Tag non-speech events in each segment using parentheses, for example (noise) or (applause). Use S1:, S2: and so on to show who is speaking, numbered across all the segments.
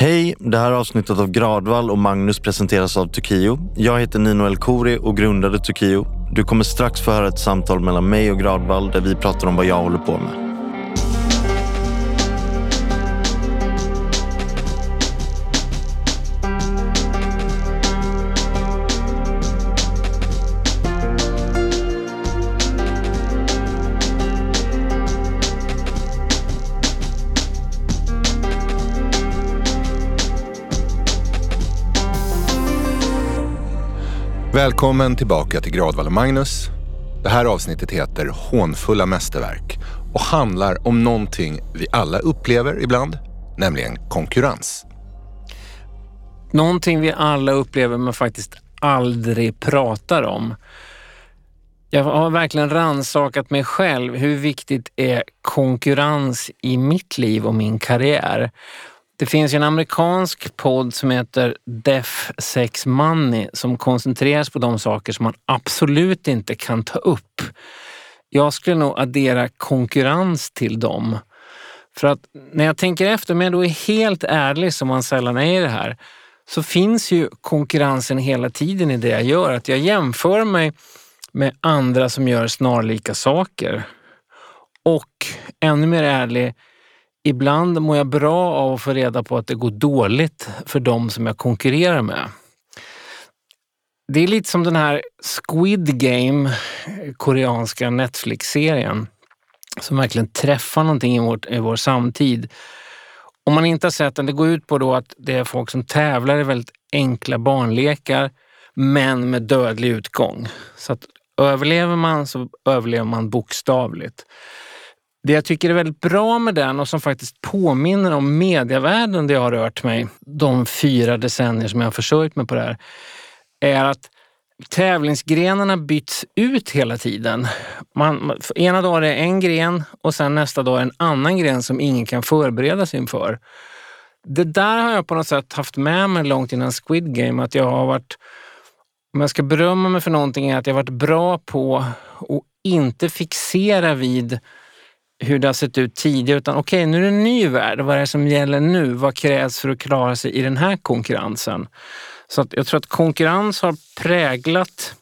S1: Hej, det här avsnittet av Gradvall och Magnus presenteras av Tokio. Jag heter Nino El Khoury och grundade Tokio. Du kommer strax få höra ett samtal mellan mig och Gradvall där vi pratar om vad jag håller på med.
S2: Välkommen tillbaka till Gradvall och Magnus. Det här avsnittet heter Hånfulla mästerverk och handlar om någonting vi alla upplever ibland, nämligen konkurrens.
S3: Någonting vi alla upplever men faktiskt aldrig pratar om. Jag har verkligen ransakat mig själv. Hur viktigt är konkurrens i mitt liv och min karriär? Det finns en amerikansk podd som heter Def Sex Money som koncentreras på de saker som man absolut inte kan ta upp. Jag skulle nog addera konkurrens till dem. För att när jag tänker efter, om jag då är helt ärlig som man sällan är i det här, så finns ju konkurrensen hela tiden i det jag gör. Att jag jämför mig med andra som gör snarlika saker. Och ännu mer ärlig, ibland mår jag bra av att få reda på att det går dåligt för de som jag konkurrerar med. Det är lite som den här Squid Game, koreanska Netflix-serien, som verkligen träffar någonting i, vårt, i vår samtid. Om man inte har sett den, det går ut på då att det är folk som tävlar i väldigt enkla barnlekar, men med dödlig utgång. Så att överlever man så överlever man bokstavligt. Det jag tycker är väldigt bra med den och som faktiskt påminner om medievärlden där jag har rört mig de fyra decennier som jag har försörjt mig på det här, är att tävlingsgrenarna byts ut hela tiden. Man, ena dagen är det en gren och sen nästa dag en annan gren som ingen kan förbereda sig inför. Det där har jag på något sätt haft med mig långt innan Squid Game, att jag har varit, om jag ska berömma mig för någonting, är att jag varit bra på att inte fixera vid hur det har sett ut tidigare, utan okej, okay, nu är det en ny värld. Vad är det som gäller nu? Vad krävs för att klara sig i den här konkurrensen? Så att jag tror att konkurrens har präglat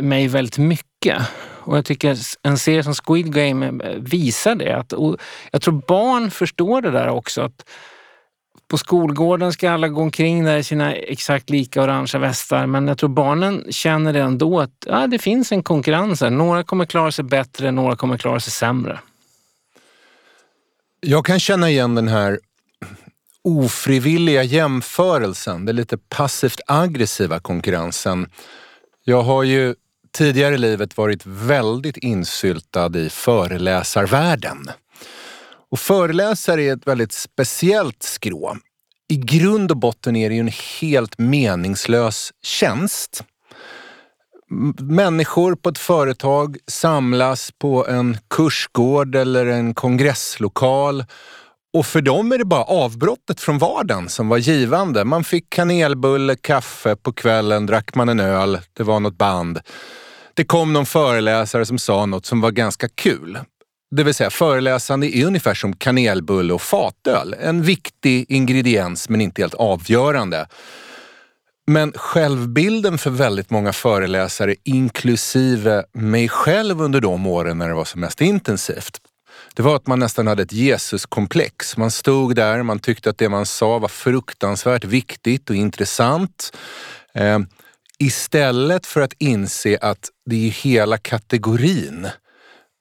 S3: mig väldigt mycket. Och jag tycker en serie som Squid Game visar det. Att, jag tror barn förstår det där också. Att på skolgården ska alla gå omkring där i sina exakt lika orangea västar, men jag tror barnen känner det ändå att ja, det finns en konkurrens här. Några kommer klara sig bättre, några kommer klara sig sämre.
S2: Jag kan känna igen den här ofrivilliga jämförelsen, den lite passivt aggressiva konkurrensen. Jag har ju tidigare i livet varit väldigt insyltad i föreläsarvärlden. Och föreläsare är ett väldigt speciellt skrå. I grund och botten är det ju en helt meningslös tjänst. Människor på ett företag samlas på en kursgård eller en kongresslokal och för dem är det bara avbrottet från vardagen som var givande. Man fick kanelbulle, kaffe, på kvällen drack man en öl, det var något band. Det kom någon föreläsare som sa något som var ganska kul. Det vill säga föreläsande är ungefär som kanelbulle och fatöl. En viktig ingrediens men inte helt avgörande. Men självbilden för väldigt många föreläsare, inklusive mig själv under de åren när det var som mest intensivt, det var att man nästan hade ett Jesuskomplex. Man stod där, man tyckte att det man sa var fruktansvärt viktigt och intressant. Eh, istället för att inse att det är hela kategorin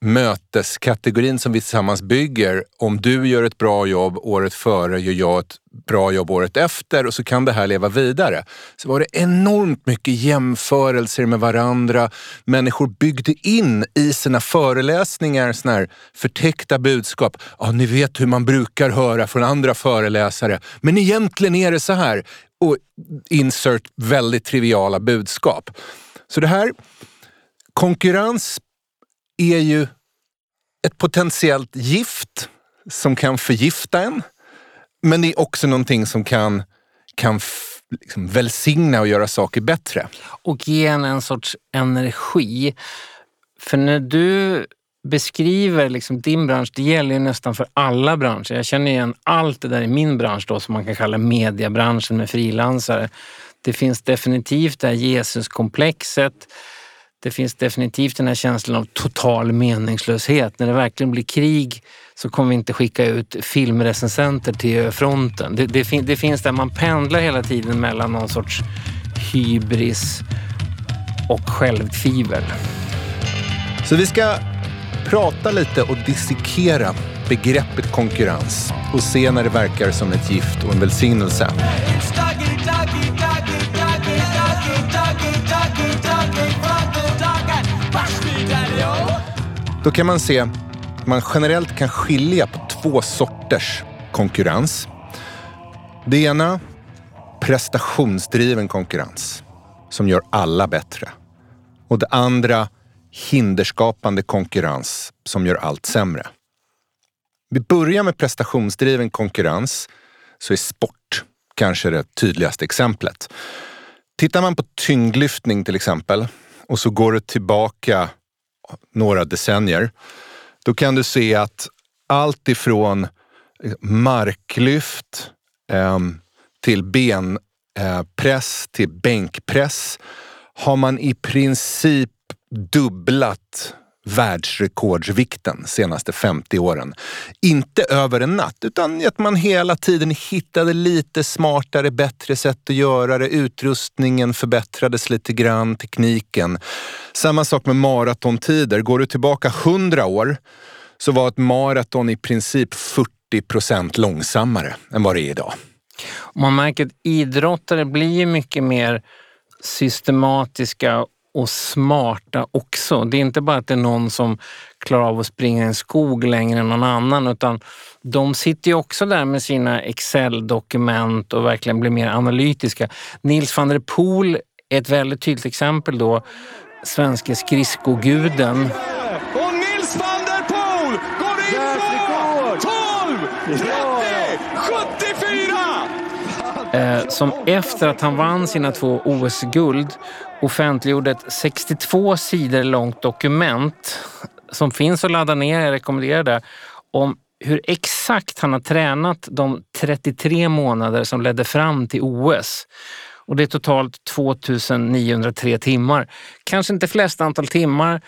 S2: möteskategorin som vi tillsammans bygger. Om du gör ett bra jobb året före gör jag ett bra jobb året efter och så kan det här leva vidare. Så var det enormt mycket jämförelser med varandra. Människor byggde in i sina föreläsningar såna här förtäckta budskap. Ja, ni vet hur man brukar höra från andra föreläsare, men egentligen är det så här. Och insert väldigt triviala budskap. Så det här, konkurrens är ju ett potentiellt gift som kan förgifta en. Men det är också någonting som kan, kan liksom välsigna och göra saker bättre.
S3: Och ge en en sorts energi. För när du beskriver liksom din bransch, det gäller ju nästan för alla branscher. Jag känner igen allt det där i min bransch då som man kan kalla mediebranschen med frilansare. Det finns definitivt det här Jesuskomplexet. Det finns definitivt den här känslan av total meningslöshet. När det verkligen blir krig så kommer vi inte skicka ut filmrecensenter till fronten. Det, det, det finns där man pendlar hela tiden mellan någon sorts hybris och självtvivel.
S2: Så vi ska prata lite och dissekera begreppet konkurrens och se när det verkar som ett gift och en välsignelse. Då kan man se att man generellt kan skilja på två sorters konkurrens. Det ena, prestationsdriven konkurrens som gör alla bättre. Och det andra, hinderskapande konkurrens som gör allt sämre. Vi börjar med prestationsdriven konkurrens så är sport kanske det tydligaste exemplet. Tittar man på tyngdlyftning till exempel och så går det tillbaka några decennier, då kan du se att allt ifrån eh, marklyft ehm, eh, till benpress till bänkpress har man i princip dubblat världsrekordsvikten senaste 50 åren. Inte över en natt, utan att man hela tiden hittade lite smartare, bättre sätt att göra det. Utrustningen förbättrades lite grann, tekniken. Samma sak med maratontider. Går du tillbaka 100 år så var ett maraton i princip 40 procent långsammare än vad det är idag.
S3: Man märker att idrottare blir mycket mer systematiska och smarta också. Det är inte bara att det är någon som klarar av att springa i en skog längre än någon annan utan de sitter ju också där med sina Excel-dokument och verkligen blir mer analytiska. Nils van der Poel är ett väldigt tydligt exempel då. Svenske skridskoguden.
S4: Och Nils van der Poel går in på 12, 30, 74!
S3: Eh, som efter att han vann sina två OS-guld offentliggjorde ett 62 sidor långt dokument som finns att ladda ner, jag rekommenderar det, om hur exakt han har tränat de 33 månader som ledde fram till OS. Och det är totalt 2903 timmar. Kanske inte flest antal timmar,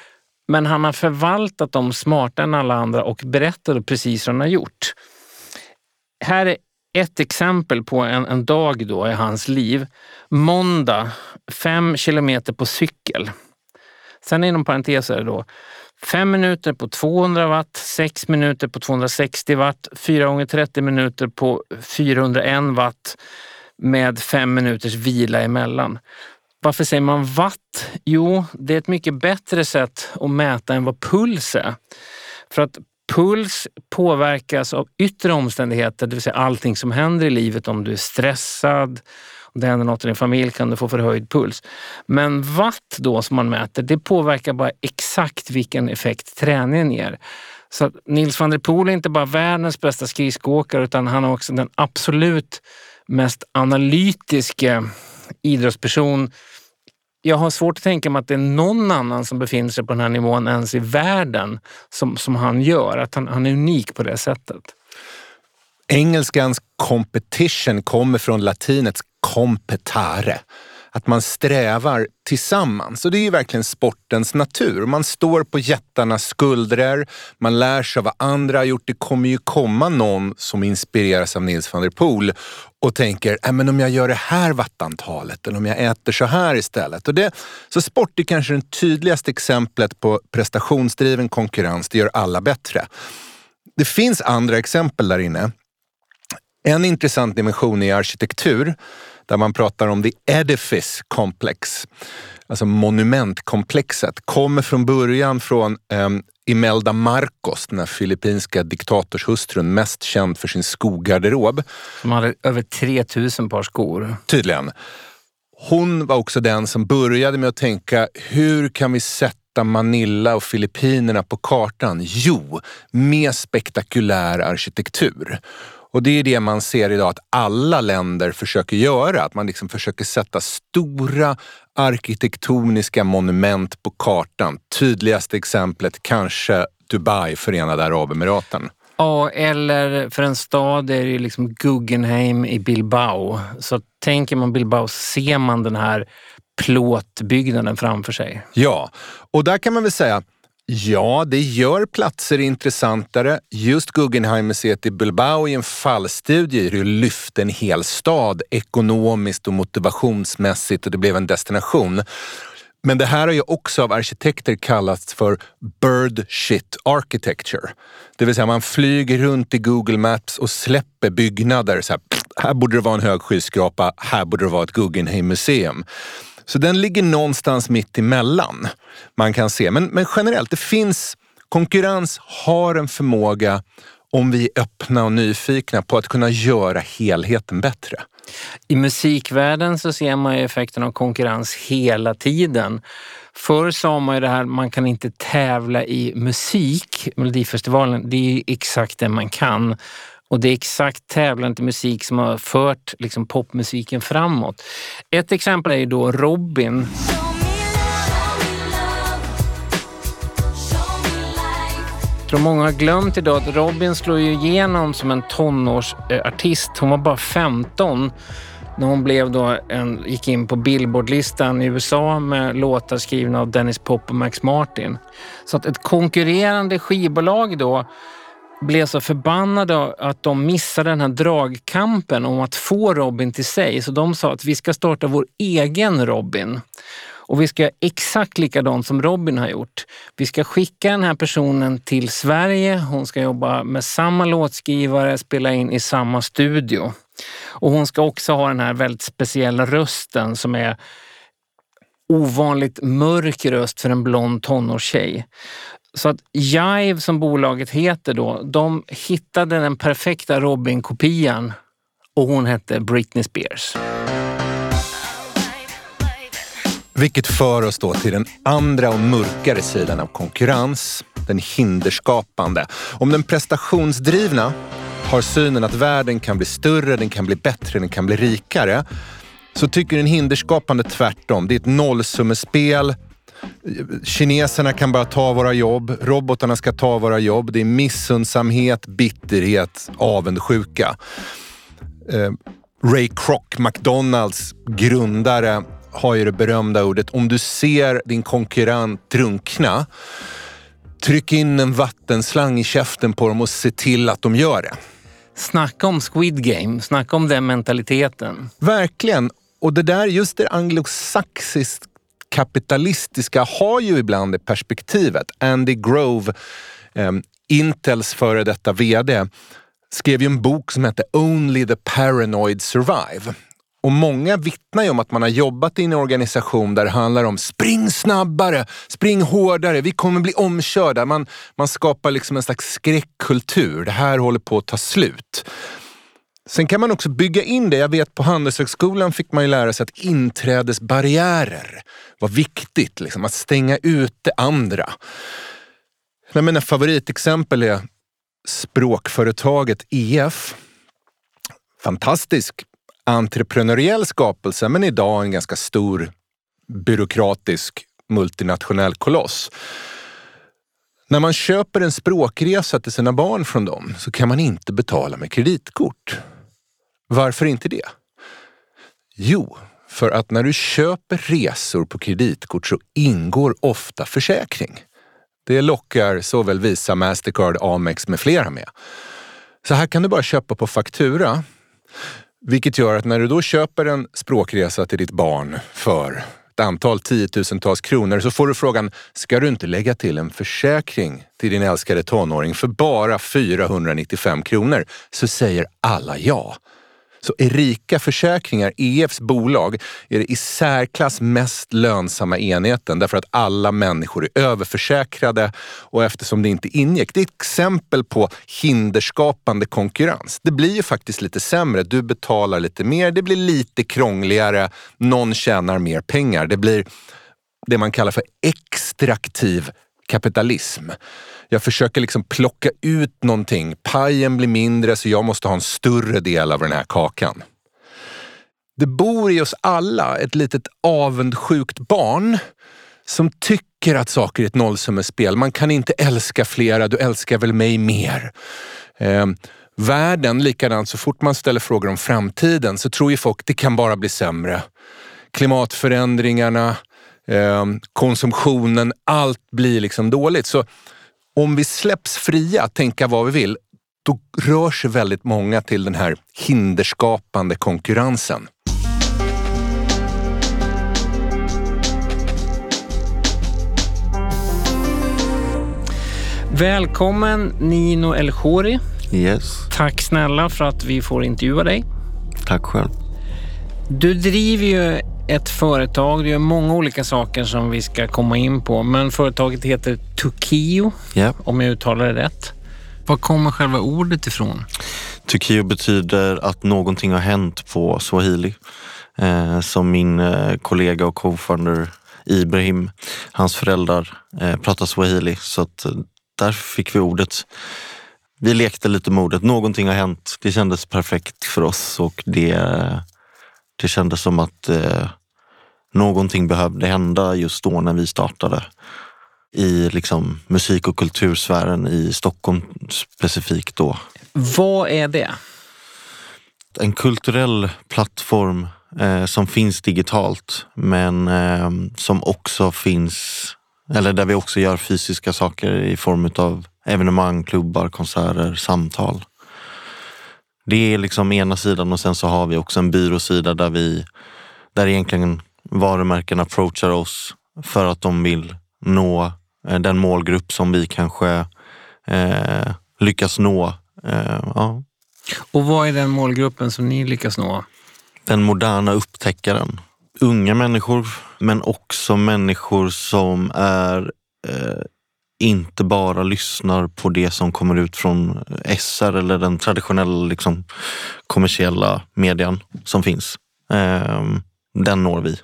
S3: men han har förvaltat dem smartare än alla andra och berättade precis vad han har gjort. Här är ett exempel på en, en dag då i hans liv. Måndag, fem kilometer på cykel. Sen inom parentes är det då, fem minuter på 200 watt, sex minuter på 260 watt, fyra gånger 30 minuter på 401 watt med fem minuters vila emellan. Varför säger man watt? Jo, det är ett mycket bättre sätt att mäta än vad puls är. För att Puls påverkas av yttre omständigheter, det vill säga allting som händer i livet. Om du är stressad, om det händer något i din familj kan du få förhöjd puls. Men watt då som man mäter, det påverkar bara exakt vilken effekt träningen ger. Så Nils van der Poel är inte bara världens bästa skridskoåkare utan han är också den absolut mest analytiske idrottsperson jag har svårt att tänka mig att det är någon annan som befinner sig på den här nivån ens i världen som, som han gör. Att han, han är unik på det sättet.
S2: Engelskans competition kommer från latinets competare. Att man strävar tillsammans. Och det är ju verkligen sportens natur. Man står på jättarnas skuldror, man lär sig av vad andra har gjort. Det kommer ju komma någon som inspireras av Nils van der Poel och tänker, äh, men om jag gör det här vattantalet eller om jag äter så här istället. Och det, så sport är kanske det tydligaste exemplet på prestationsdriven konkurrens. Det gör alla bättre. Det finns andra exempel där inne. En intressant dimension är arkitektur där man pratar om the edifice complex. Alltså monumentkomplexet kommer från början från um, Imelda Marcos, den här filippinska diktatorshustrun, mest känd för sin skogarderob.
S3: Som hade över 3000 par skor.
S2: Tydligen. Hon var också den som började med att tänka, hur kan vi sätta Manila och Filippinerna på kartan? Jo, med spektakulär arkitektur. Och det är det man ser idag att alla länder försöker göra. Att man liksom försöker sätta stora arkitektoniska monument på kartan. Tydligaste exemplet kanske Dubai, Förenade Arabemiraten.
S3: Ja, eller för en stad är det liksom Guggenheim i Bilbao. Så tänker man Bilbao ser man den här plåtbyggnaden framför sig.
S2: Ja, och där kan man väl säga Ja, det gör platser intressantare. Just Guggenheim-museet i Bilbao i en fallstudie det lyfte en hel stad ekonomiskt och motivationsmässigt och det blev en destination. Men det här har ju också av arkitekter kallats för bird shit architecture. Det vill säga man flyger runt i Google Maps och släpper byggnader. Så här, här borde det vara en hög skyskrapa, här borde det vara ett Guggenheim-museum. Så den ligger någonstans mitt emellan. Man kan se. Men, men generellt, det finns konkurrens har en förmåga om vi är öppna och nyfikna på att kunna göra helheten bättre.
S3: I musikvärlden så ser man ju effekten av konkurrens hela tiden. Förr sa man ju det här, man kan inte tävla i musik. Melodifestivalen, det är exakt det man kan. Och det är exakt tävlande musik som har fört liksom, popmusiken framåt. Ett exempel är ju då Robin. Jag tror många har glömt idag att Robin slog ju igenom som en tonårsartist. Hon var bara 15 när hon blev då en, gick in på Billboardlistan i USA med låtar skrivna av Dennis Pop och Max Martin. Så att ett konkurrerande skivbolag då blev så förbannade att de missade den här dragkampen om att få Robin till sig. Så de sa att vi ska starta vår egen Robin. Och vi ska göra exakt likadant som Robin har gjort. Vi ska skicka den här personen till Sverige. Hon ska jobba med samma låtskrivare, spela in i samma studio. Och hon ska också ha den här väldigt speciella rösten som är ovanligt mörk röst för en blond tonårstjej. Så att Jive som bolaget heter då, de hittade den perfekta Robin-kopian och hon hette Britney Spears.
S2: Vilket för oss då till den andra och mörkare sidan av konkurrens, den hinderskapande. Om den prestationsdrivna har synen att världen kan bli större, den kan bli bättre, den kan bli rikare, så tycker den hinderskapande tvärtom. Det är ett nollsummespel Kineserna kan bara ta våra jobb, robotarna ska ta våra jobb. Det är missundsamhet, bitterhet, avundsjuka. Eh, Ray Kroc, McDonalds grundare, har ju det berömda ordet om du ser din konkurrent drunkna, tryck in en vattenslang i käften på dem och se till att de gör det.
S3: Snacka om Squid Game, snacka om den mentaliteten.
S2: Verkligen. Och det där, just det anglosaxiskt kapitalistiska har ju ibland det perspektivet. Andy Grove, eh, Intels före detta VD, skrev ju en bok som hette Only the Paranoid Survive. Och många vittnar ju om att man har jobbat i en organisation där det handlar om spring snabbare, spring hårdare, vi kommer bli omkörda. Man, man skapar liksom en slags skräckkultur. Det här håller på att ta slut. Sen kan man också bygga in det. Jag vet på Handelshögskolan fick man ju lära sig att inträdesbarriärer var viktigt. Liksom, att stänga ute andra. Men mina favoritexempel är språkföretaget EF. Fantastisk entreprenöriell skapelse men idag en ganska stor byråkratisk multinationell koloss. När man köper en språkresa till sina barn från dem så kan man inte betala med kreditkort. Varför inte det? Jo, för att när du köper resor på kreditkort så ingår ofta försäkring. Det lockar såväl Visa, Mastercard, Amex med flera med. Så här kan du bara köpa på faktura. Vilket gör att när du då köper en språkresa till ditt barn för ett antal tiotusentals kronor så får du frågan, ska du inte lägga till en försäkring till din älskade tonåring för bara 495 kronor? Så säger alla ja. Så Erika Försäkringar, EFs bolag, är det i särklass mest lönsamma enheten därför att alla människor är överförsäkrade och eftersom det inte ingick. Det är ett exempel på hinderskapande konkurrens. Det blir ju faktiskt lite sämre. Du betalar lite mer, det blir lite krångligare, någon tjänar mer pengar. Det blir det man kallar för extraktiv kapitalism. Jag försöker liksom plocka ut någonting. Pajen blir mindre så jag måste ha en större del av den här kakan. Det bor i oss alla ett litet avundsjukt barn som tycker att saker är ett nollsummespel. Man kan inte älska flera, du älskar väl mig mer. Eh, världen, likadant så fort man ställer frågor om framtiden så tror ju folk det kan bara bli sämre. Klimatförändringarna, eh, konsumtionen, allt blir liksom dåligt. Så om vi släpps fria att tänka vad vi vill, då rör sig väldigt många till den här hinderskapande konkurrensen.
S3: Välkommen Nino El Khoury.
S1: Yes,
S3: Tack snälla för att vi får intervjua dig.
S1: tack själv.
S3: Du driver ju ett företag, du gör många olika saker som vi ska komma in på, men företaget heter Tokio,
S1: Ja.
S3: om jag uttalar det rätt. Var kommer själva ordet ifrån?
S1: Tukio betyder att någonting har hänt på swahili. Eh, som min eh, kollega och co-founder Ibrahim, hans föräldrar eh, pratar swahili. Så att, eh, där fick vi ordet. Vi lekte lite med ordet. Någonting har hänt. Det kändes perfekt för oss och det, det kändes som att eh, någonting behövde hända just då när vi startade i liksom, musik och kultursfären i Stockholm specifikt då.
S3: Vad är det?
S1: en kulturell plattform eh, som finns digitalt men eh, som också finns, eller där vi också gör fysiska saker i form av evenemang, klubbar, konserter, samtal. Det är liksom ena sidan och sen så har vi också en byråsida där vi, där egentligen varumärken approachar oss för att de vill nå eh, den målgrupp som vi kanske eh, lyckas nå. Eh, ja,
S3: Och vad är den målgruppen som ni lyckas nå?
S1: den moderna upptäckaren. Unga människor, men också människor som är eh, inte bara lyssnar på det som kommer ut från SR eller den traditionella liksom, kommersiella median som finns. Eh, den når vi.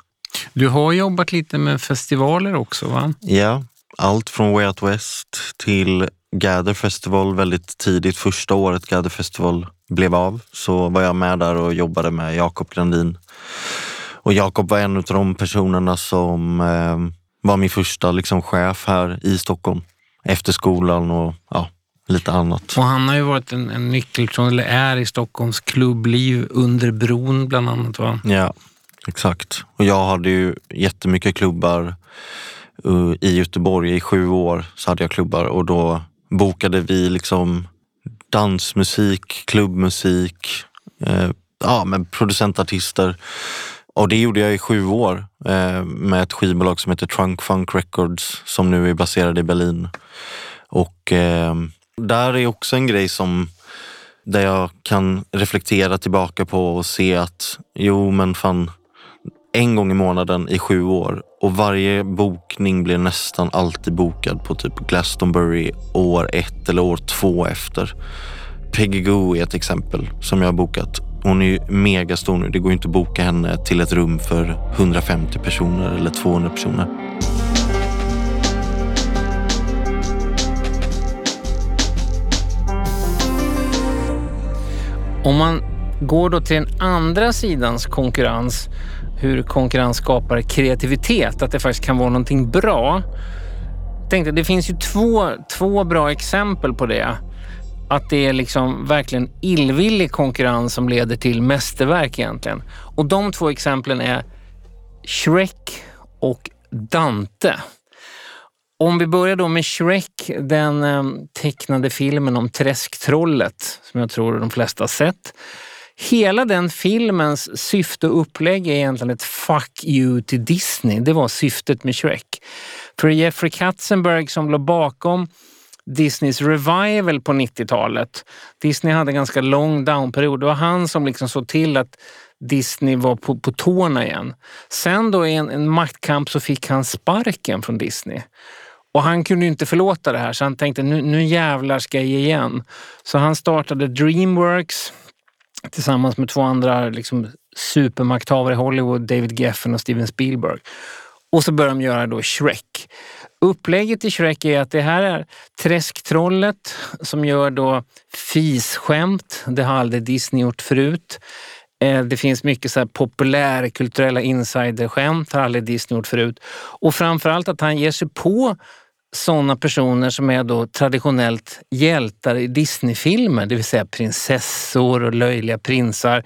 S3: Du har jobbat lite med festivaler också va?
S1: Ja, allt från Way Out West till Gather Festival väldigt tidigt. Första året Gather Festival blev av så var jag med där och jobbade med Jakob Grandin. Och Jakob var en av de personerna som eh, var min första liksom, chef här i Stockholm. Efter skolan och ja, lite annat.
S3: Och han har ju varit en, en nyckelperson, eller är i Stockholms klubbliv under bron bland annat va?
S1: Ja, exakt. Och jag hade ju jättemycket klubbar eh, i Göteborg. I sju år så hade jag klubbar och då bokade vi liksom dansmusik, klubbmusik, eh, ja, men producentartister. Och det gjorde jag i sju år eh, med ett skivbolag som heter Trunk Funk Records som nu är baserade i Berlin. Och eh, där är också en grej som där jag kan reflektera tillbaka på och se att jo men fan en gång i månaden i sju år och varje bokning blir nästan alltid bokad på typ Glastonbury år ett eller år två efter. Peggy Goo är ett exempel som jag har bokat. Hon är ju megastor nu. Det går ju inte att boka henne till ett rum för 150 personer eller 200 personer.
S3: Om man går då till den andra sidans konkurrens, hur konkurrens skapar kreativitet, att det faktiskt kan vara någonting bra. Tänkte, det finns ju två, två bra exempel på det. Att det är liksom verkligen illvillig konkurrens som leder till mästerverk egentligen. Och de två exemplen är Shrek och Dante. Om vi börjar då med Shrek, den eh, tecknade filmen om Träsktrollet som jag tror de flesta har sett. Hela den filmens syfte och upplägg är egentligen ett fuck you till Disney. Det var syftet med Shrek. För Jeffrey Katzenberg som låg bakom Disneys revival på 90-talet. Disney hade en ganska lång downperiod. Det var han som liksom såg till att Disney var på, på tårna igen. Sen då i en, en maktkamp så fick han sparken från Disney. Och han kunde inte förlåta det här så han tänkte nu, nu jävlar ska jag ge igen. Så han startade Dreamworks tillsammans med två andra liksom, supermakthavare i Hollywood, David Geffen och Steven Spielberg. Och så börjar de göra då Shrek. Upplägget i Shrek är att det här är Träsktrollet som gör då fisskämt. Det har aldrig Disney gjort förut. Eh, det finns mycket så här populärkulturella insiderskämt, har aldrig Disney gjort förut. Och framförallt att han ger sig på sådana personer som är då traditionellt hjältar i Disneyfilmer, det vill säga prinsessor och löjliga prinsar.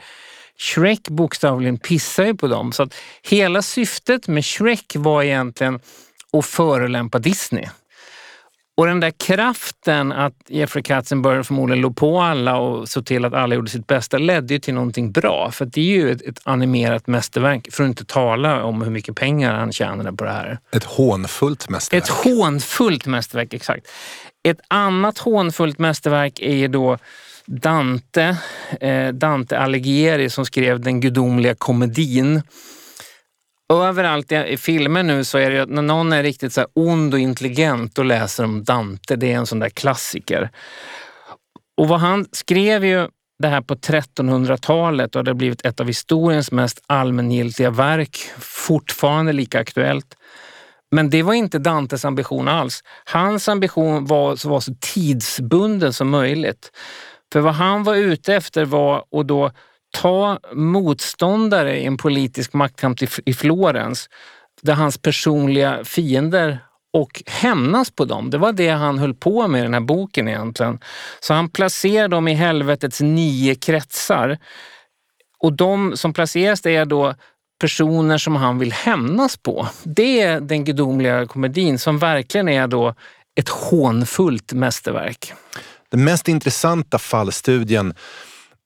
S3: Shrek bokstavligen pissar ju på dem. Så att hela syftet med Shrek var egentligen att förolämpa Disney. Och den där kraften att Jeffrey Katzenberg förmodligen låg på alla och såg till att alla gjorde sitt bästa ledde ju till någonting bra. För det är ju ett, ett, animerat mästerverk, för att inte tala om hur mycket pengar han tjänade på det här.
S2: Ett hånfullt mästerverk.
S3: Ett hånfullt mästerverk, exakt. Ett annat hånfullt mästerverk är ju då Dante, eh, Dante Alighieri som skrev Den gudomliga komedin överallt i filmer nu så är det ju att när någon är riktigt så ond och intelligent och läser om Dante, det är en sån där klassiker. Och vad han skrev ju det här på 1300-talet och det har blivit ett av historiens mest allmängiltiga verk, fortfarande lika aktuellt. Men det var inte Dantes ambition alls. Hans ambition var att vara så tidsbunden som möjligt. För vad han var ute efter var att då ta motståndare i en politisk maktkamp i Florens där hans personliga fiender och hämnas på dem. Det var det han höll på med i den här boken egentligen. Så han placerar dem i helvetets nio kretsar. Och de som placeras det är då personer som han vill hämnas på. Det är den gudomliga komedin som verkligen är då ett hånfullt mästerverk.
S2: Den mest intressanta fallstudien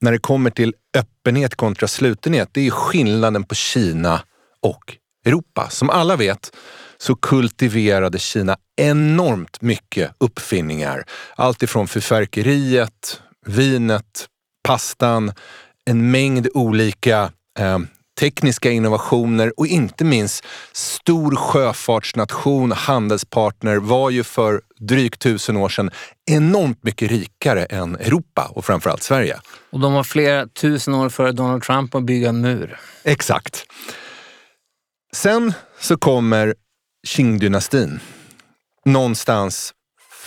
S2: när det kommer till öppenhet kontra slutenhet, det är skillnaden på Kina och Europa. Som alla vet så kultiverade Kina enormt mycket uppfinningar. Allt ifrån förfärkeriet, vinet, pastan, en mängd olika eh, tekniska innovationer och inte minst stor sjöfartsnation, handelspartner, var ju för drygt tusen år sedan enormt mycket rikare än Europa och framförallt Sverige.
S3: Och de var flera tusen år före Donald Trump att bygga en mur.
S2: Exakt. Sen så kommer Qing-dynastin någonstans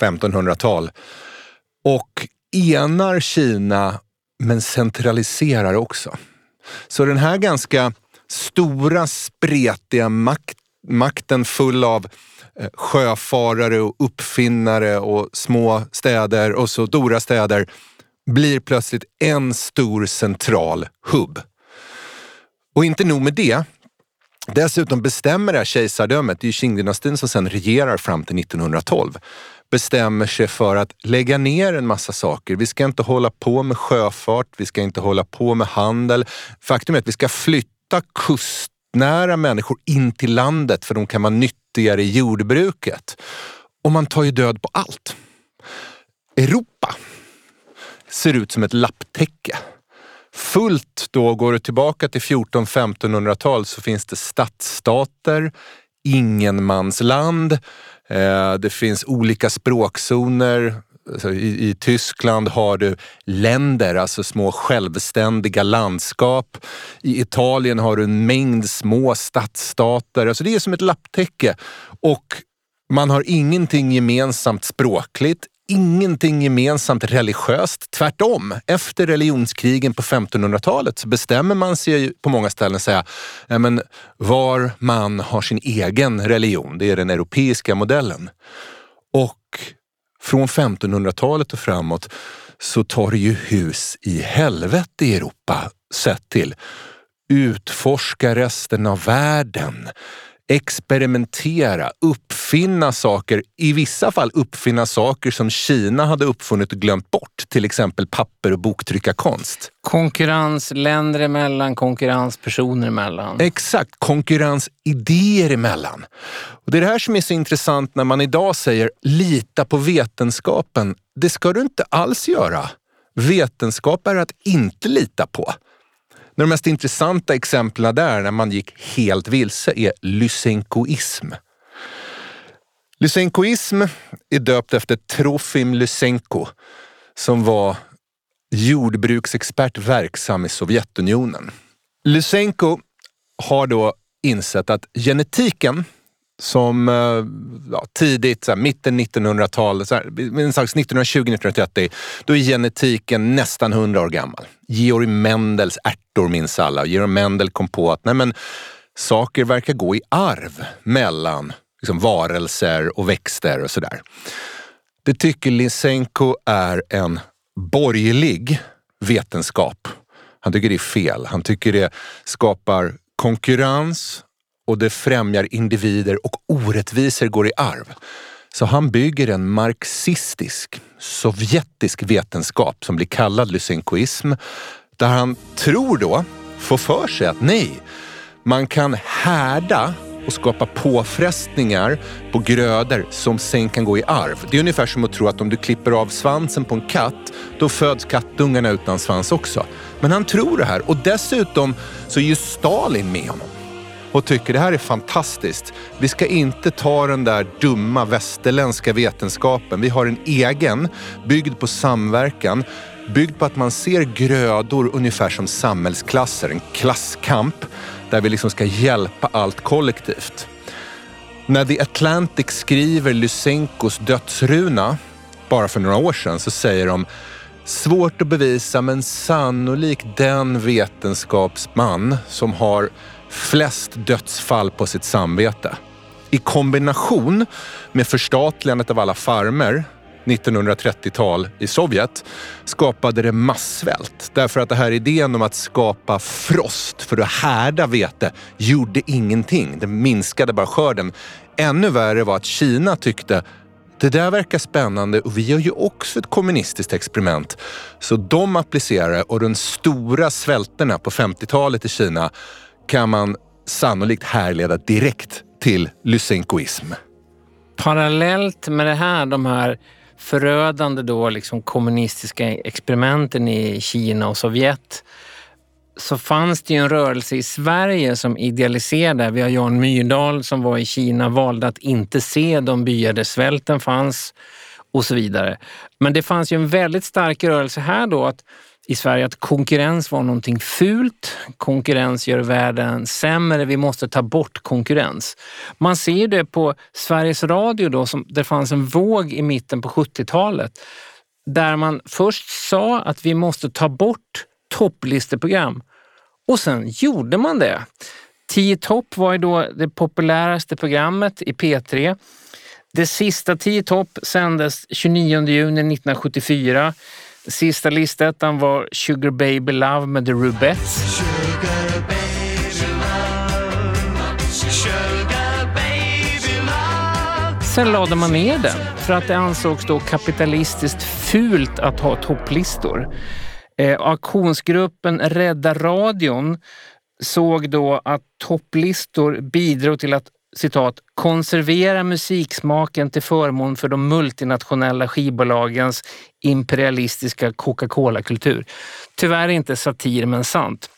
S2: 1500-tal och enar Kina men centraliserar också. Så den här ganska stora, spretiga makt, makten full av Eh, sjöfarare och uppfinnare och små städer och så stora städer blir plötsligt en stor central hubb. Och inte nog med det. Dessutom bestämmer det här kejsardömet, det är ju Qing-dynastin som sen regerar fram till 1912, bestämmer sig för att lägga ner en massa saker. Vi ska inte hålla på med sjöfart, vi ska inte hålla på med handel. Faktum är att vi ska flytta kustnära människor in till landet för de kan vara nyttiga fattigare i jordbruket. Och man tar ju död på allt. Europa ser ut som ett lapptäcke. Fullt då, går du tillbaka till 14-1500-tal så finns det stadsstater, ingenmansland, eh, det finns olika språkzoner. Alltså I, I Tyskland har du länder, alltså små självständiga landskap. I Italien har du en mängd små stadsstater. Alltså det är som ett lapptäcke. Och man har ingenting gemensamt språkligt, ingenting gemensamt religiöst. Tvärtom, efter religionskrigen på 1500-talet så bestämmer man sig på många ställen säga ja, men var man har sin egen religion. Det är den europeiska modellen. Från 1500-talet och framåt så tar det ju hus i helvete i Europa sett till utforska resten av världen experimentera, uppfinna saker. I vissa fall uppfinna saker som Kina hade uppfunnit och glömt bort. Till exempel papper och boktryckarkonst.
S3: Konkurrens länder emellan, konkurrens personer emellan.
S2: Exakt, konkurrens idéer emellan. Och det är det här som är så intressant när man idag säger lita på vetenskapen. Det ska du inte alls göra. Vetenskap är att inte lita på. De mest intressanta exemplen där, när man gick helt vilse, är lysenkoism. Lysenkoism är döpt efter Trofim Lysenko som var jordbruksexpert verksam i Sovjetunionen. Lysenko har då insett att genetiken som eh, ja, tidigt, så här, mitten 1900-tal, en slags 1920-1930, då är genetiken nästan 100 år gammal. Georg Mendels ärtor minns alla. Georg Mendel kom på att nej men, saker verkar gå i arv mellan liksom, varelser och växter och sådär. Det tycker Lysenko är en borgerlig vetenskap. Han tycker det är fel. Han tycker det skapar konkurrens och det främjar individer och orättvisor går i arv. Så han bygger en marxistisk, sovjetisk vetenskap som blir kallad lysenkoism. Där han tror då, får för sig att nej, man kan härda och skapa påfrestningar på grödor som sen kan gå i arv. Det är ungefär som att tro att om du klipper av svansen på en katt, då föds kattungarna utan svans också. Men han tror det här och dessutom så är ju Stalin med honom och tycker det här är fantastiskt. Vi ska inte ta den där dumma västerländska vetenskapen. Vi har en egen, byggd på samverkan, byggd på att man ser grödor ungefär som samhällsklasser, en klasskamp där vi liksom ska hjälpa allt kollektivt. När The Atlantic skriver Lysenkos dödsruna, bara för några år sedan, så säger de Svårt att bevisa men sannolikt den vetenskapsman som har flest dödsfall på sitt samvete. I kombination med förstatligandet av alla farmer 1930-tal i Sovjet skapade det massvält. Därför att det här idén om att skapa frost för att härda vete gjorde ingenting. Det minskade bara skörden. Ännu värre var att Kina tyckte det där verkar spännande och vi gör ju också ett kommunistiskt experiment. Så de applicerade och de stora svälterna på 50-talet i Kina kan man sannolikt härleda direkt till lysenkoism.
S3: Parallellt med det här, de här förödande då liksom kommunistiska experimenten i Kina och Sovjet så fanns det ju en rörelse i Sverige som idealiserade. Vi har Jan Myrdal som var i Kina, valde att inte se de byar där svälten fanns och så vidare. Men det fanns ju en väldigt stark rörelse här då att i Sverige att konkurrens var någonting fult. Konkurrens gör världen sämre. Vi måste ta bort konkurrens. Man ser det på Sveriges Radio då, som det fanns en våg i mitten på 70-talet där man först sa att vi måste ta bort topplisteprogram och sen gjorde man det. 10 topp var ju då det populäraste programmet i P3. Det sista 10 topp sändes 29 juni 1974 Sista listettan var Sugar Baby Love med The Rubettes. Sen lade man ner den för att det ansågs då kapitalistiskt fult att ha topplistor. Eh, auktionsgruppen Rädda radion såg då att topplistor bidrog till att citat, konservera musiksmaken till förmån för de multinationella skivbolagens imperialistiska Coca-Cola-kultur. Tyvärr inte satir men sant.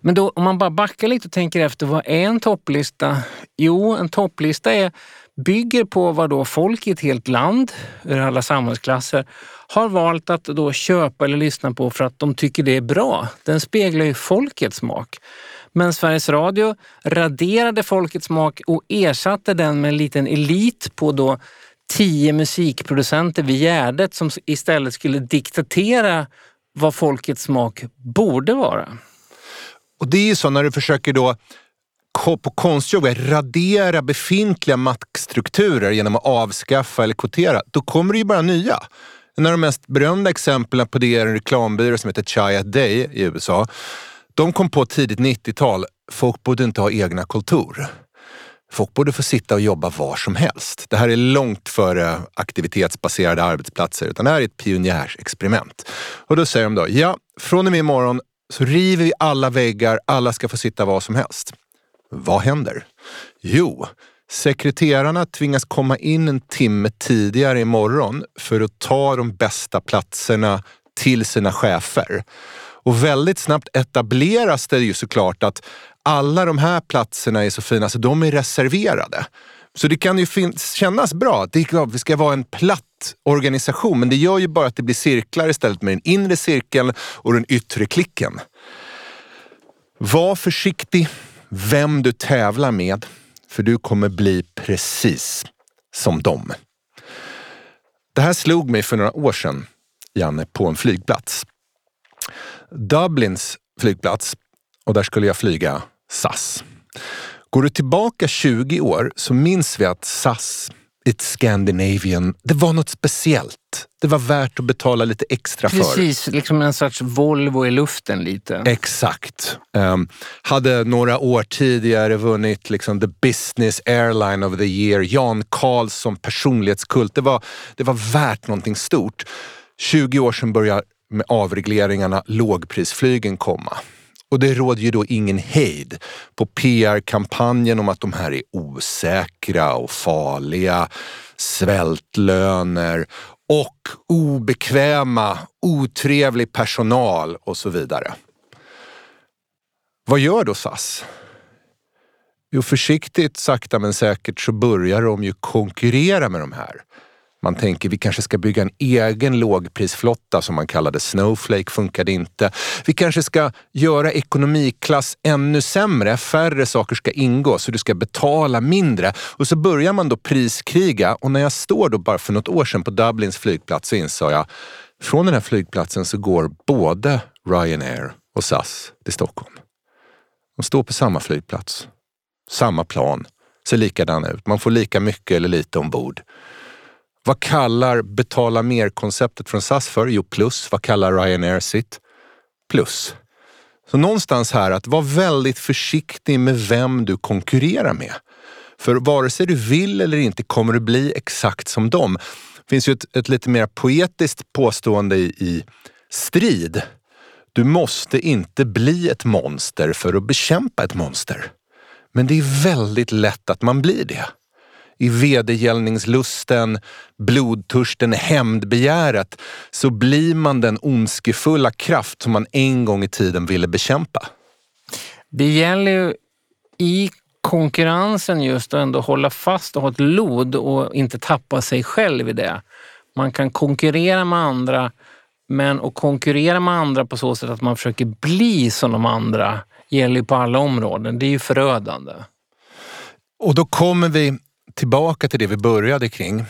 S3: Men då, om man bara backar lite och tänker efter, vad är en topplista? Jo, en topplista är, bygger på vad då folk i ett helt land, ur alla samhällsklasser, har valt att då köpa eller lyssna på för att de tycker det är bra. Den speglar ju folkets smak. Men Sveriges Radio raderade folkets smak och ersatte den med en liten elit på då tio musikproducenter vid Gärdet som istället skulle diktatera vad folkets smak borde vara.
S2: Och det är ju så när du försöker då på konstjobb radera befintliga maktstrukturer genom att avskaffa eller kvotera, då kommer det ju bara nya. En av de mest berömda exemplen på det är en reklambyrå som heter Chia Day i USA de kom på tidigt 90-tal, folk borde inte ha egna kontor. Folk borde få sitta och jobba var som helst. Det här är långt före aktivitetsbaserade arbetsplatser, utan det här är ett pionjärsexperiment. Och då säger de då, ja, från och med imorgon så river vi alla väggar, alla ska få sitta var som helst. Vad händer? Jo, sekreterarna tvingas komma in en timme tidigare imorgon för att ta de bästa platserna till sina chefer. Och väldigt snabbt etableras det ju såklart att alla de här platserna är så fina så de är reserverade. Så det kan ju kännas bra. Det är klart, vi ska vara en platt organisation, men det gör ju bara att det blir cirklar istället med den inre cirkeln och den yttre klicken. Var försiktig vem du tävlar med. för du kommer bli precis som dem. Det här slog mig för några år sedan, Janne, på en flygplats. Dublins flygplats och där skulle jag flyga SAS. Går du tillbaka 20 år så minns vi att SAS It's Scandinavian. Det var något speciellt. Det var värt att betala lite extra
S3: Precis,
S2: för.
S3: Precis, liksom en sorts Volvo i luften lite.
S2: Exakt. Um, hade några år tidigare vunnit liksom the business airline of the year. Jan Karlsson personlighetskult. Det var, det var värt någonting stort. 20 år sedan började med avregleringarna lågprisflygen komma. Och det råder ju då ingen hejd på PR-kampanjen om att de här är osäkra och farliga, svältlöner och obekväma, otrevlig personal och så vidare. Vad gör då SAS? Jo, försiktigt, sakta men säkert så börjar de ju konkurrera med de här. Man tänker vi kanske ska bygga en egen lågprisflotta som man kallade Snowflake, funkade inte. Vi kanske ska göra ekonomiklass ännu sämre, färre saker ska ingå så du ska betala mindre. Och så börjar man då priskriga och när jag står då bara för något år sedan på Dublins flygplats så insåg jag från den här flygplatsen så går både Ryanair och SAS till Stockholm. De står på samma flygplats, samma plan, ser likadana ut. Man får lika mycket eller lite ombord. Vad kallar betala mer-konceptet från SAS för? Jo, plus. Vad kallar Ryanair sitt? Plus. Så någonstans här att vara väldigt försiktig med vem du konkurrerar med. För vare sig du vill eller inte kommer du bli exakt som dem. Det finns ju ett, ett lite mer poetiskt påstående i, i strid. Du måste inte bli ett monster för att bekämpa ett monster. Men det är väldigt lätt att man blir det i vedergällningslusten, blodtörsten, hämndbegäret så blir man den ondskefulla kraft som man en gång i tiden ville bekämpa.
S3: Det gäller ju i konkurrensen just att ändå hålla fast och ha ett lod och inte tappa sig själv i det. Man kan konkurrera med andra, men att konkurrera med andra på så sätt att man försöker bli som de andra gäller ju på alla områden. Det är ju förödande.
S2: Och då kommer vi tillbaka till det vi började kring.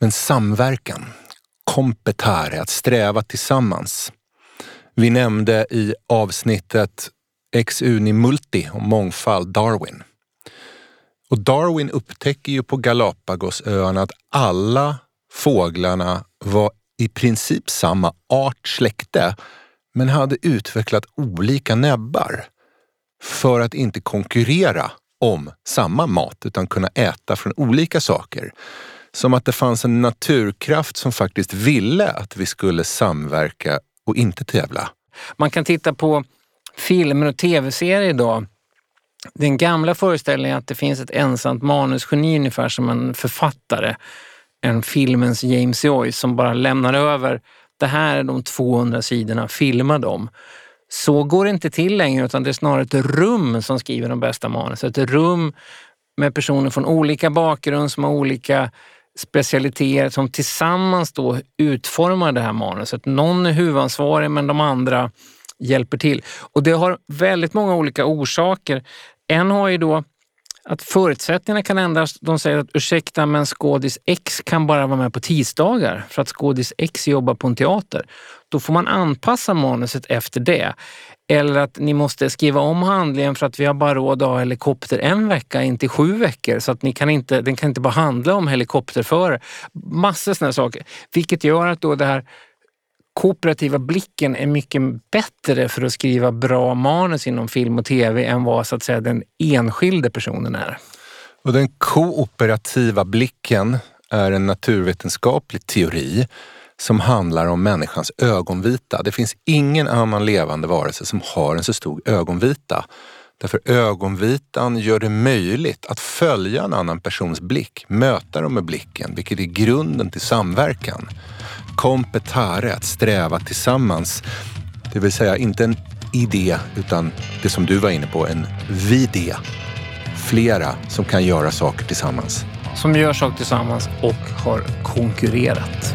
S2: Men samverkan, kompetare, att sträva tillsammans. Vi nämnde i avsnittet Ex Uni Multi om mångfald Darwin. Och Darwin upptäcker ju på Galapagosöarna att alla fåglarna var i princip samma art släkte men hade utvecklat olika näbbar för att inte konkurrera om samma mat utan kunna äta från olika saker. Som att det fanns en naturkraft som faktiskt ville att vi skulle samverka och inte tävla.
S3: Man kan titta på filmer och tv-serier idag. Den gamla föreställningen att det finns ett ensamt manusgeni ungefär som en författare, en filmens James Joyce som bara lämnar över det här är de 200 sidorna, filma dem. Så går det inte till längre utan det är snarare ett rum som skriver de bästa manusen. Ett rum med personer från olika bakgrund som har olika specialiteter som tillsammans då utformar det här manuset. Någon är huvudansvarig men de andra hjälper till. Och det har väldigt många olika orsaker. En har ju då att förutsättningarna kan ändras. De säger att ursäkta men skådis X kan bara vara med på tisdagar för att skådis X jobbar på en teater. Då får man anpassa manuset efter det. Eller att ni måste skriva om handlingen för att vi har bara råd att ha helikopter en vecka, inte sju veckor. Så att ni kan inte, den kan inte bara handla om helikopterförare. Massor sådana saker. Vilket gör att då det här kooperativa blicken är mycket bättre för att skriva bra manus inom film och tv än vad så att säga, den enskilde personen är.
S2: Och den kooperativa blicken är en naturvetenskaplig teori som handlar om människans ögonvita. Det finns ingen annan levande varelse som har en så stor ögonvita. Därför ögonvitan gör det möjligt att följa en annan persons blick, möta dem med blicken, vilket är grunden till samverkan. Kompetare, att sträva tillsammans. Det vill säga inte en idé, utan det som du var inne på, en vidé. Flera som kan göra saker tillsammans.
S3: Som gör saker tillsammans och har konkurrerat.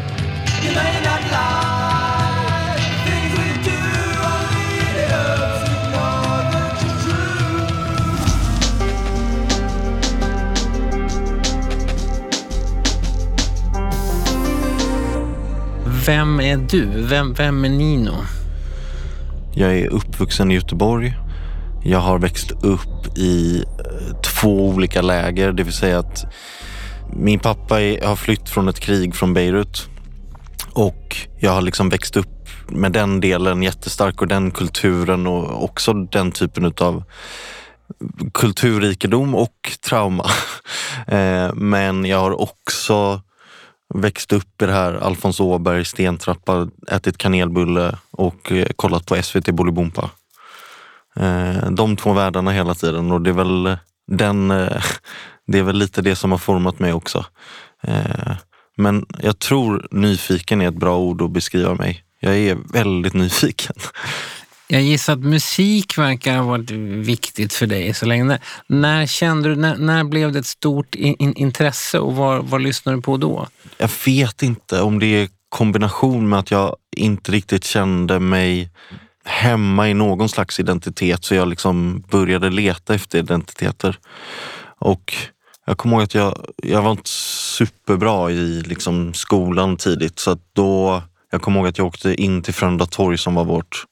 S3: Vem är du? Vem, vem är Nino?
S1: Jag är uppvuxen i Göteborg. Jag har växt upp i eh, två olika läger, det vill säga att min pappa har flytt från ett krig från Beirut och jag har liksom växt upp med den delen jättestark och den kulturen och också den typen av kulturrikedom och trauma. (laughs) Eh, men jag har också växt upp i det här Alfons Åberg, stentrappa, ätit kanelbulle och eh, kollat på SVT Bolibompa. Eh, de två världarna hela tiden och det är väl den, (laughs) det är väl lite det som har format mig också. Men jag tror nyfiken är ett bra ord att beskriva mig. Jag är väldigt nyfiken.
S3: Jag gissar att musik verkar ha varit viktigt för dig så länge. När kände du, när, när blev det ett stort in, intresse och vad, vad lyssnade du på då?
S1: Jag vet inte om det är kombination med att jag inte riktigt kände mig hemma i någon slags identitet så jag liksom började leta efter identiteter. Och jag kommer ihåg att jag, jag var inte superbra i liksom skolan tidigt så att då jag kommer ihåg att jag åkte in till Frölunda torg som var vårt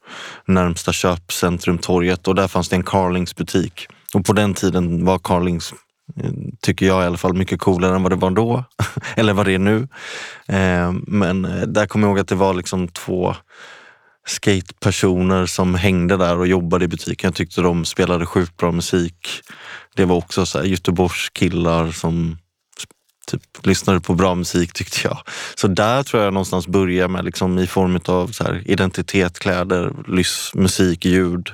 S1: närmsta köpcentrum, torget och där fanns det en Carlings butik. Och på den tiden var Carlings, tycker jag i alla fall, mycket coolare än vad det var då. (laughs) Eller vad det är nu. Eh, men eh, där kommer jag ihåg att det var liksom två skatepersoner som hängde där och jobbade i butiken. Jag tyckte de spelade sjukt bra musik. Det var också så här Göteborgs killar som typ, lyssnade på bra musik tyckte jag. Så där tror jag någonstans börjar med liksom, i form av så här, identitet, kläder, lys, musik, ljud.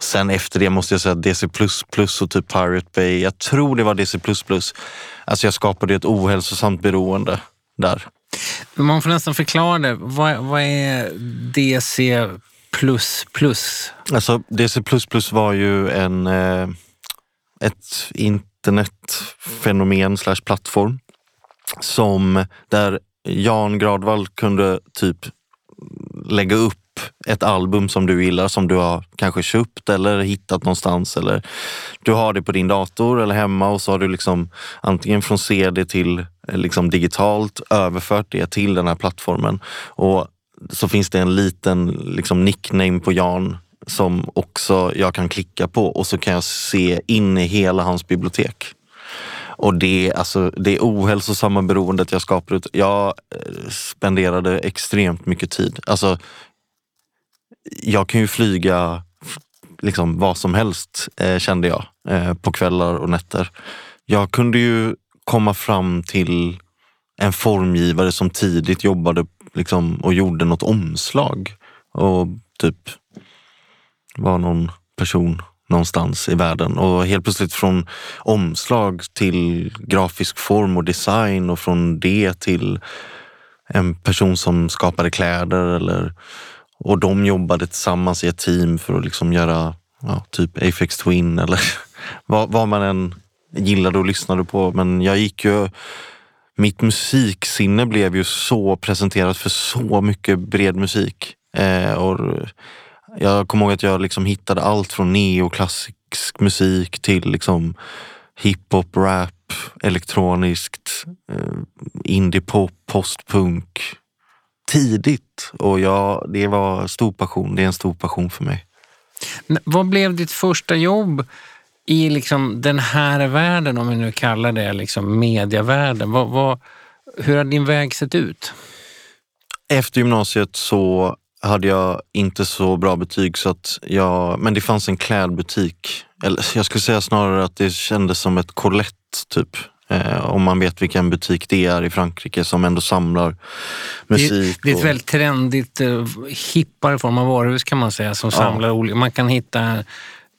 S1: Sen efter det måste jag säga DC++ och typ Pirate Bay. Jag tror det var DC++. Alltså jag skapade ett ohälsosamt beroende där.
S3: Man får nästan förklara det. Vad, vad är DC++?
S1: Alltså DC++ var ju en, eh, ett internetfenomen slash plattform som där Jan Gradvall kunde typ lägga upp ett album som du gillar som du har kanske köpt eller hittat någonstans eller du har det på din dator eller hemma och så har du liksom antingen från CD till eh, liksom digitalt överfört det till den här plattformen. Och så finns det en liten liksom nickname på Jan som också jag kan klicka på och så kan jag se in i hela hans bibliotek. Och det, alltså, det ohälsosamma beroendet jag skapade, jag eh, spenderade extremt mycket tid. Alltså, jag kan ju flyga liksom vad som helst eh, kände jag eh, på kvällar och nätter. Jag kunde ju komma fram till en formgivare som tidigt jobbade liksom, och gjorde något omslag och var någon person någonstans i världen och helt plötsligt från omslag till grafisk form och design och från det till en person som skapade kläder eller och de jobbade tillsammans i ett team för att liksom göra ja, typ Afex Twin eller (laughs) vad, vad man än gillade och lyssnade på. Men jag gick ju mitt musiksinne blev ju så presenterat för så mycket bred musik. Eh, och jag kommer ihåg att jag liksom hittade allt från neoklassisk musik till liksom hiphop, rap, elektroniskt, eh, indiepop, postpunk. Tidigt och jag, det var stor passion. Det är en stor passion för mig.
S3: Vad blev ditt första jobb i liksom den här världen, om vi nu kallar det liksom medievärlden? Vad, vad, hur har din väg sett ut?
S1: Efter gymnasiet så hade jag inte så bra betyg så att jag, men det fanns en klädbutik. Eller jag skulle säga snarare att det kändes som ett Colette typ. Eh, om man vet vilken butik det är i Frankrike som ändå samlar musik.
S3: Det, det är ett väldigt trendigt, eh, hippare form av varuhus kan man säga som ja. samlar olika. Man kan hitta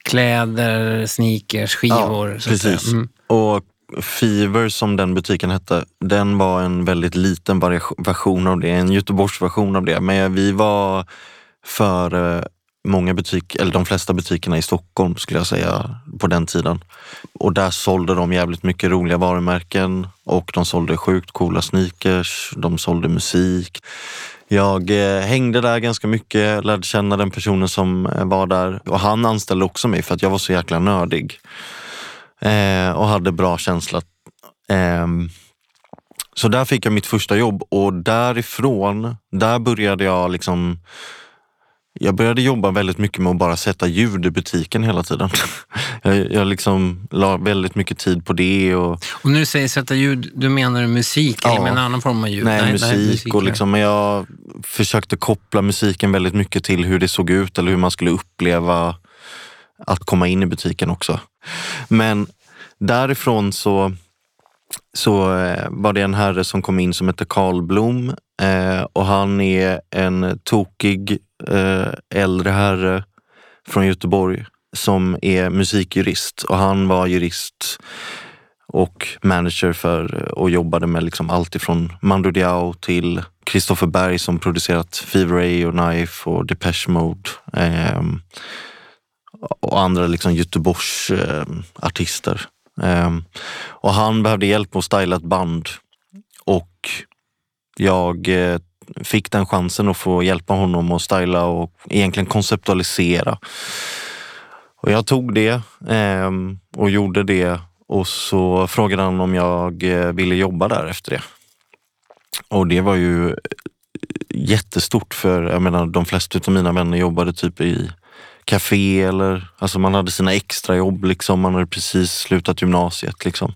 S3: kläder, sneakers, skivor.
S1: Ja, precis. Mm. Och Fever som den butiken hette, den var en väldigt liten version av det, en Göteborgsversion av det. Men vi var för många butiker, eller de flesta butikerna i Stockholm skulle jag säga på den tiden. Och där sålde de jävligt mycket roliga varumärken och de sålde sjukt coola sneakers, de sålde musik. Jag eh, hängde där ganska mycket, lärde känna den personen som eh, var där och han anställde också mig för att jag var så jäkla nördig eh, och hade bra känsla. Eh, Så där fick jag mitt första jobb och därifrån, där började jag liksom jag började jobba väldigt mycket med att bara sätta ljud i butiken hela tiden. (laughs) Jag, jag liksom la väldigt mycket tid på det. Och,
S3: Och du säger sätta ljud, du menar musik
S1: Ja.
S3: eller en annan form av ljud?
S1: nej, musik, och liksom, men jag försökte koppla musiken väldigt mycket till hur det såg ut eller hur man skulle uppleva att komma in i butiken också. Men därifrån så, så eh, var det en herre som kom in som hette Karl Blom eh, och han är en tokig eh, äldre herre från Göteborg som är musikjurist och han var jurist och manager för och jobbade med liksom allt ifrån Mando Diao till Christopher Berg som producerat Fever Ray och Knife och Depeche Mode. Ehm, och andra liksom Göteborgs eh, artister. Ehm, och han behövde hjälp med att styla ett band och jag eh, fick den chansen att få hjälpa honom att styla och egentligen konceptualisera. Och jag tog det ehm, och gjorde det och så frågade han om jag eh, ville jobba där efter det. Och det var ju eh, jättestort för jag menar, de flesta av mina vänner jobbade typ i café eller alltså man hade sina extrajobb liksom. Man hade precis slutat gymnasiet liksom.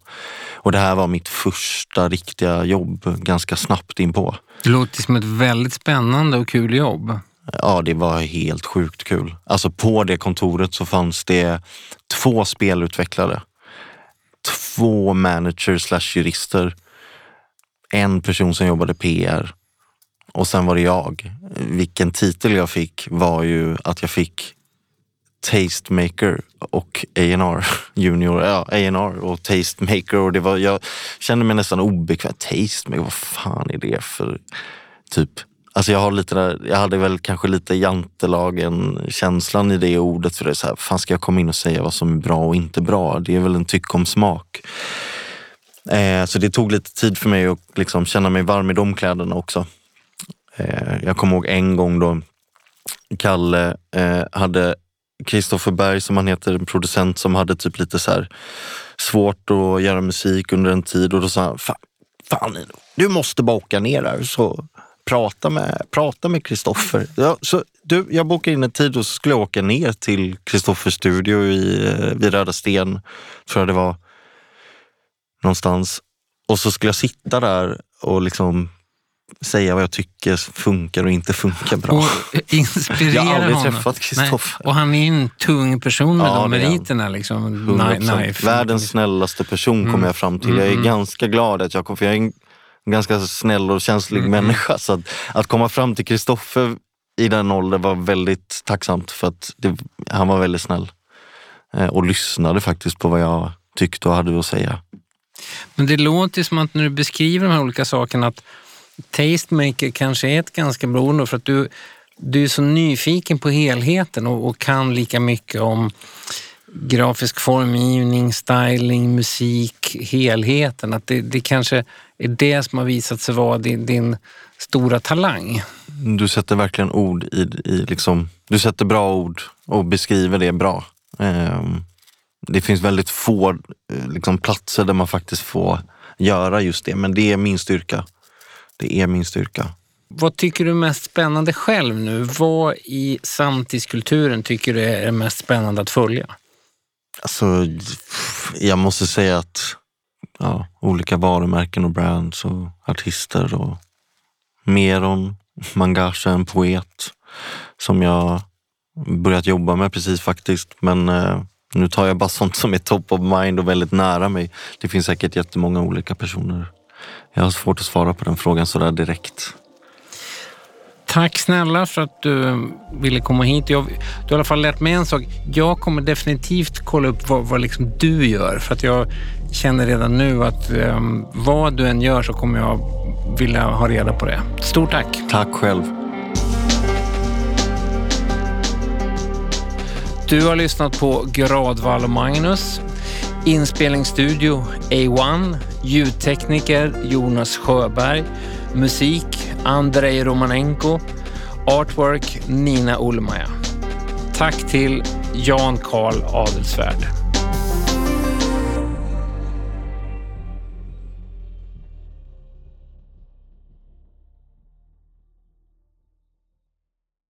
S1: Och det här var mitt första riktiga jobb ganska snabbt inpå.
S3: Det låter som ett väldigt spännande och kul jobb.
S1: Ja, det var helt sjukt kul. Alltså på det kontoret så fanns det två spelutvecklare, två managers slash jurister, en person som jobbade PR och sen var det jag. Vilken titel jag fick var ju att jag fick Tastemaker och A&R Junior, ja A&R och Tastemaker och det var, jag kände mig nästan obekväm. Tastemaker, vad fan är det för typ Alltså jag, har lite där, jag hade väl kanske lite jantelagen-känslan i det ordet. För det är så här, fan ska jag komma in och säga vad som är bra och inte bra? Det är väl en tyck om smak. Eh, så det tog lite tid för mig att liksom känna mig varm i de kläderna också. Eh, jag kommer ihåg en gång då Kalle eh, hade Kristoffer Berg som han heter, en producent som hade typ lite så här svårt att göra musik under en tid och då sa han, fan, fan du måste bara åka ner där så prata med prata med Kristoffer. Ja, så du, jag bokade in en tid och så skulle jag åka ner till Kristoffers studio i, eh, vid Röda Sten, tror jag det var, någonstans. Och så skulle jag sitta där och liksom säga vad jag tycker funkar och inte funkar bra.
S3: Och inspirera
S1: Jag har aldrig
S3: honom.
S1: träffat Kristoffer.
S3: Och han är ju en tung person med
S1: Ja,
S3: de meriterna. Liksom.
S1: 100%.
S3: Knife.
S1: Världens snällaste person
S3: Mm.
S1: kommer jag fram till. Jag är ganska glad att jag kom, för jag är en ganska snäll och känslig
S3: Mm.
S1: människa. Så att, att komma fram till Kristoffer i den åldern var väldigt tacksamt för att det, han var väldigt snäll. Eh, och lyssnade faktiskt på vad jag tyckte och hade att säga.
S3: Men det låter som att när du beskriver de här olika sakerna att Tastemaker kanske är ett ganska bra ord för att du, du är så nyfiken på helheten och, och kan lika mycket om grafisk formgivning, styling, musik, helheten. Att det, det kanske är det som har visat sig vara din, din stora talang.
S1: Du sätter verkligen ord i, i liksom, du sätter bra ord och beskriver det bra. Ehm, det finns väldigt få eh, liksom, platser där man faktiskt får göra just det, men det är min styrka. Det är min styrka.
S3: Vad tycker du är mest spännande själv nu? Vad i samtidskulturen tycker du är mest spännande att följa?
S1: Alltså, jag måste säga att ja, olika varumärken och brands och artister och Meron, Mangasha, en poet som jag börjat jobba med precis faktiskt. Men eh, nu tar jag bara sånt som är top of mind och väldigt nära mig. Det finns säkert jättemånga olika personer. Jag har svårt att svara på den frågan sådär direkt.
S3: Tack snälla för att du ville komma hit. Jag, du har i alla fall lärt mig en sak. Jag kommer definitivt kolla upp vad, vad liksom du gör för att jag känner redan nu att um, vad du än gör så kommer jag vilja ha reda på det. Stort tack!
S1: Tack själv.
S3: Du har lyssnat på Gradvall och Magnus. Inspelningsstudio A1. Ljudtekniker Jonas Sjöberg. Musik Andrei Romanenko. Artwork Nina Olmaja. Tack till Jan Karl Adelsvärd.